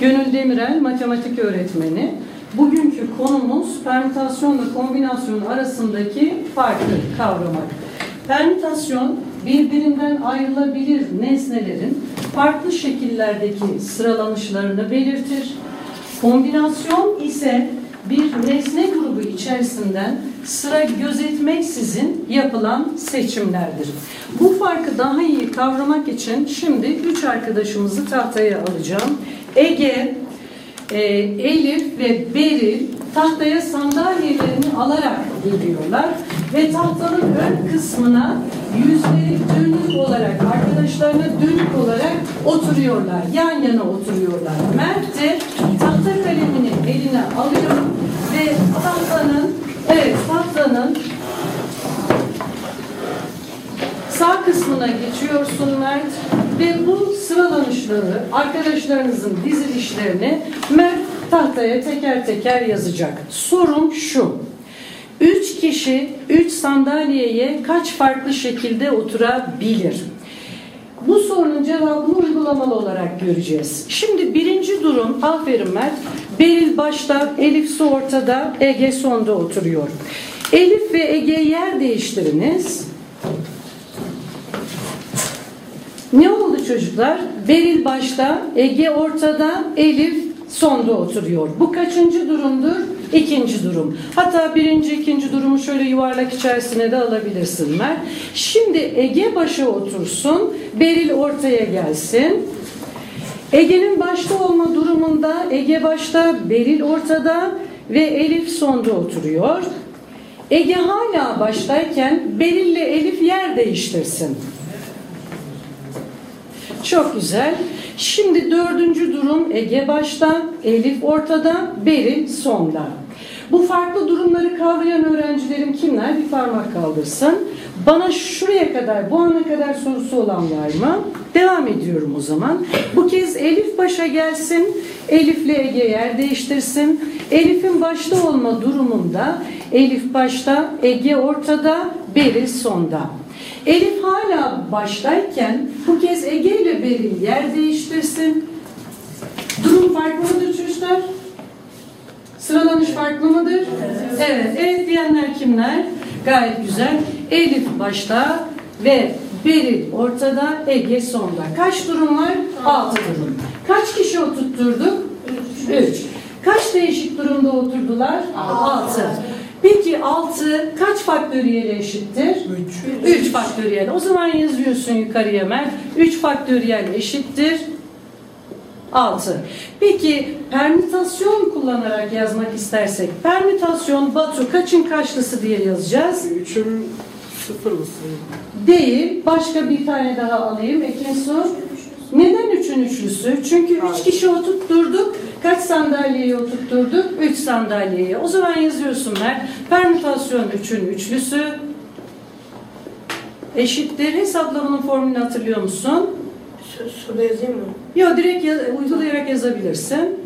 Gönül Demirel, matematik öğretmeni. Bugünkü konumuz permütasyonla kombinasyon arasındaki farkı kavramak. Permütasyon birbirinden ayrılabilir nesnelerin farklı şekillerdeki sıralanışlarını belirtir. Kombinasyon ise bir nesne grubu içerisinden sıra gözetmeksizin yapılan seçimlerdir. Bu farkı daha iyi kavramak için şimdi üç arkadaşımızı tahtaya alacağım. Ege, e, Elif ve Beril tahtaya sandalyelerini alarak geliyorlar ve tahtanın ön kısmına yüzleri dönük olarak, arkadaşlarına dönük olarak oturuyorlar. Yan yana oturuyorlar. Mert de tahta kalemini eline alıyor ve tahtanın, evet tahtanın sağ kısmına geçiyorsun Mert ve bu sıralanışları, arkadaşlarınızın dizilişlerini Mert tahtaya teker teker yazacak. Sorum şu. Üç kişi üç sandalyeye kaç farklı şekilde oturabilir? Bu sorunun cevabını uygulamalı olarak göreceğiz. Şimdi birinci durum, aferin Mert, Beril başta, Elif su ortada, Ege sonda oturuyor. Elif ve Ege yer değiştiriniz. Ne oldu çocuklar? Beril başta, Ege ortada, Elif sonda oturuyor. Bu kaçıncı durumdur? İkinci durum. Hatta birinci, ikinci durumu şöyle yuvarlak içerisine de alabilirsin Mert. Şimdi Ege başa otursun, Beril ortaya gelsin. Ege'nin başta olma durumunda Ege başta, Beril ortada ve Elif sonda oturuyor. Ege hala baştayken Beril ile Elif yer değiştirsin. Çok güzel. Şimdi dördüncü durum Ege başta, Elif ortada, Beril sonda. Bu farklı durumları kavrayan öğrencilerim kimler? Bir parmak kaldırsın. Bana şuraya kadar, bu ana kadar sorusu olan var mı? Devam ediyorum o zaman. Bu kez Elif başa gelsin. Elif'le Ege yer değiştirsin. Elif'in başta olma durumunda Elif başta, Ege ortada, Beril sonda. Elif hala baştayken bu kez Ege ile Beril yer değiştirsin. Durum farklı mıdır çocuklar? Sıralanış farklı mıdır? Evet. Evet, evet diyenler kimler? Gayet güzel. Elif başta ve Beril ortada, Ege sonda. Kaç durum var? Altı durum. Kaç kişi oturtturduk? Üç. Kaç değişik durumda oturdular? Altı. Peki 6 kaç faktöriyel eşittir? 3. 3 faktöriyel. O zaman yazıyorsun yukarıya Mert. 3 faktöriyel eşittir 6. Peki permütasyon kullanarak yazmak istersek permütasyon Batu kaçın kaçlısı diye yazacağız? 3'ün sıfırlısı. Değil. Başka bir tane daha alayım. Ekin Su. Neden üçün üçlüsü? Çünkü üç kişi oturtturduk. Kaç sandalyeyi oturtturduk? Üç sandalyeyi. O zaman yazıyorsun Mert. Permütasyon üçün üçlüsü eşittir. Hesaplamanın formülünü hatırlıyor musun? Şurada yazayım mı? Yok direkt yaz- uygulayarak yazabilirsin.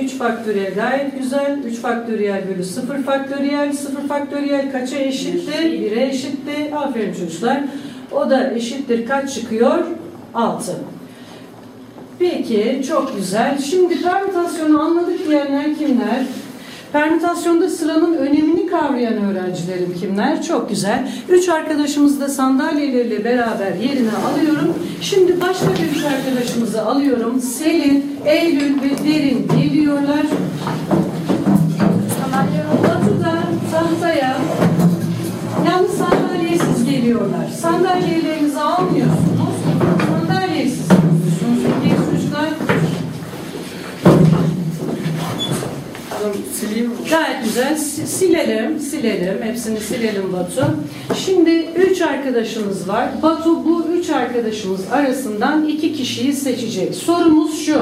Üç faktöriyel gayet güzel. 3 faktöriyel bölü 0 faktöriyel. 0 faktöriyel kaça eşitti? 1'e eşitti. Aferin çocuklar. O da eşittir. Kaç çıkıyor? 6. Peki çok güzel. Şimdi permütasyonu anladık diyenler kimler? Permütasyonda sıranın önemini kavrayan öğrencilerim kimler? Çok güzel. Üç arkadaşımızı da sandalyeleriyle beraber yerine alıyorum. Şimdi başka bir üç arkadaşımızı alıyorum. Selin, Eylül ve Derin geliyorlar. Batu da tahtaya yalnız sandalyesiz geliyorlar. Sandalyelerinizi Si- Silelim, silelim. Hepsini silelim Batu. Şimdi üç arkadaşımız var. Batu bu üç arkadaşımız arasından iki kişiyi seçecek. Sorumuz şu.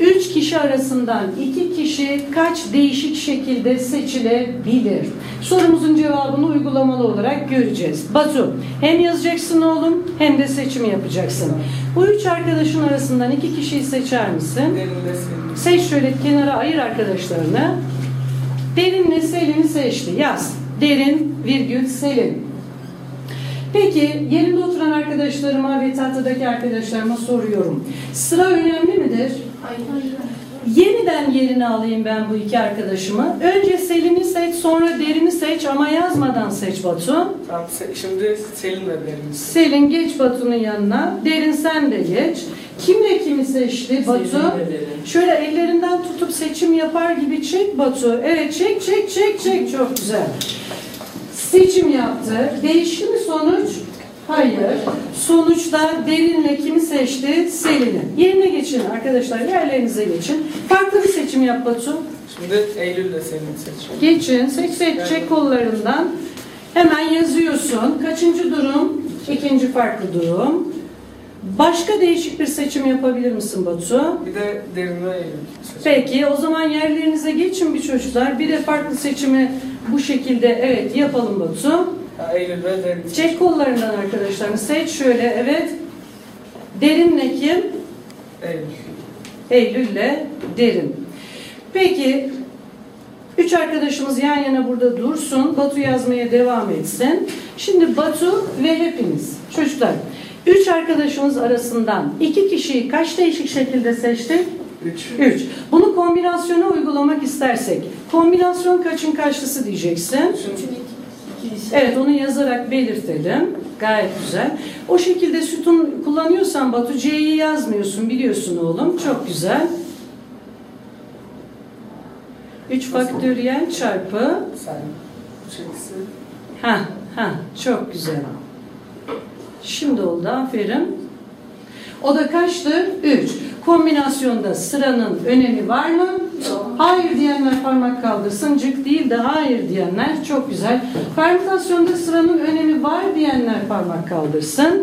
Üç kişi arasından iki kişi kaç değişik şekilde seçilebilir? Sorumuzun cevabını uygulamalı olarak göreceğiz. Batu, hem yazacaksın oğlum hem de seçimi yapacaksın. Bu üç arkadaşın arasından iki kişiyi seçer misin? Seç şöyle kenara ayır arkadaşlarını. Derinle Selin'i seçti. Yaz. Derin virgül Selin. Peki yerinde oturan arkadaşlarıma ve tahtadaki arkadaşlarıma soruyorum. Sıra önemli midir? Hayır. Yeniden yerini alayım ben bu iki arkadaşımı. Önce Selin'i seç, sonra Derin'i seç ama yazmadan seç Batu. Tamam, şimdi Selin ve Derin'i. Selin geç Batu'nun yanına. Derin sen de geç. Kimle kimi seçti Batu? Şöyle ellerinden tutup seçim yapar gibi çek Batu. Evet çek çek çek çek. Çok güzel. Seçim yaptı. Değişti mi sonuç? Hayır. Sonuçta derinle kimi seçti? Selin'i. Yerine geçin arkadaşlar. Yerlerinize geçin. Farklı bir seçim yap Batu. Şimdi Eylül ile Selin seçiyorum. Geçin. Seç seç çek kollarından. Hemen yazıyorsun. Kaçıncı durum? İkinci farklı durum. Başka değişik bir seçim yapabilir misin Batu? Bir de Derin ve Eylül seçiyorum. Peki o zaman yerlerinize geçin bir çocuklar. Bir de farklı seçimi bu şekilde evet yapalım Batu. Eylül ve Derin Çek kollarından arkadaşlarını seç şöyle evet. Derinle kim? Eylül. Eylül'le Derin. Peki üç arkadaşımız yan yana burada dursun. Batu yazmaya devam etsin. Şimdi Batu ve hepiniz çocuklar. Üç arkadaşımız arasından iki kişiyi kaç değişik şekilde seçtik? 3. 3. Bunu kombinasyona uygulamak istersek, kombinasyon kaçın kaçlısı diyeceksin. Evet, onu yazarak belirtelim. Gayet güzel. O şekilde sütun kullanıyorsan Batu, C'yi yazmıyorsun biliyorsun oğlum. Çok güzel. 3 faktöriyel çarpı Sen. Ha, ha, çok güzel. Şimdi oldu, aferin. O da kaçtı? 3. Kombinasyonda sıranın önemi var mı? Hayır diyenler parmak kaldırsın. Cık değil de hayır diyenler çok güzel. Permütasyonda sıranın önemi var diyenler parmak kaldırsın.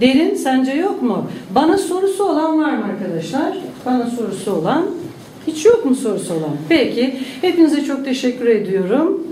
Derin sence yok mu? Bana sorusu olan var mı arkadaşlar? Bana sorusu olan. Hiç yok mu sorusu olan? Peki. Hepinize çok teşekkür ediyorum.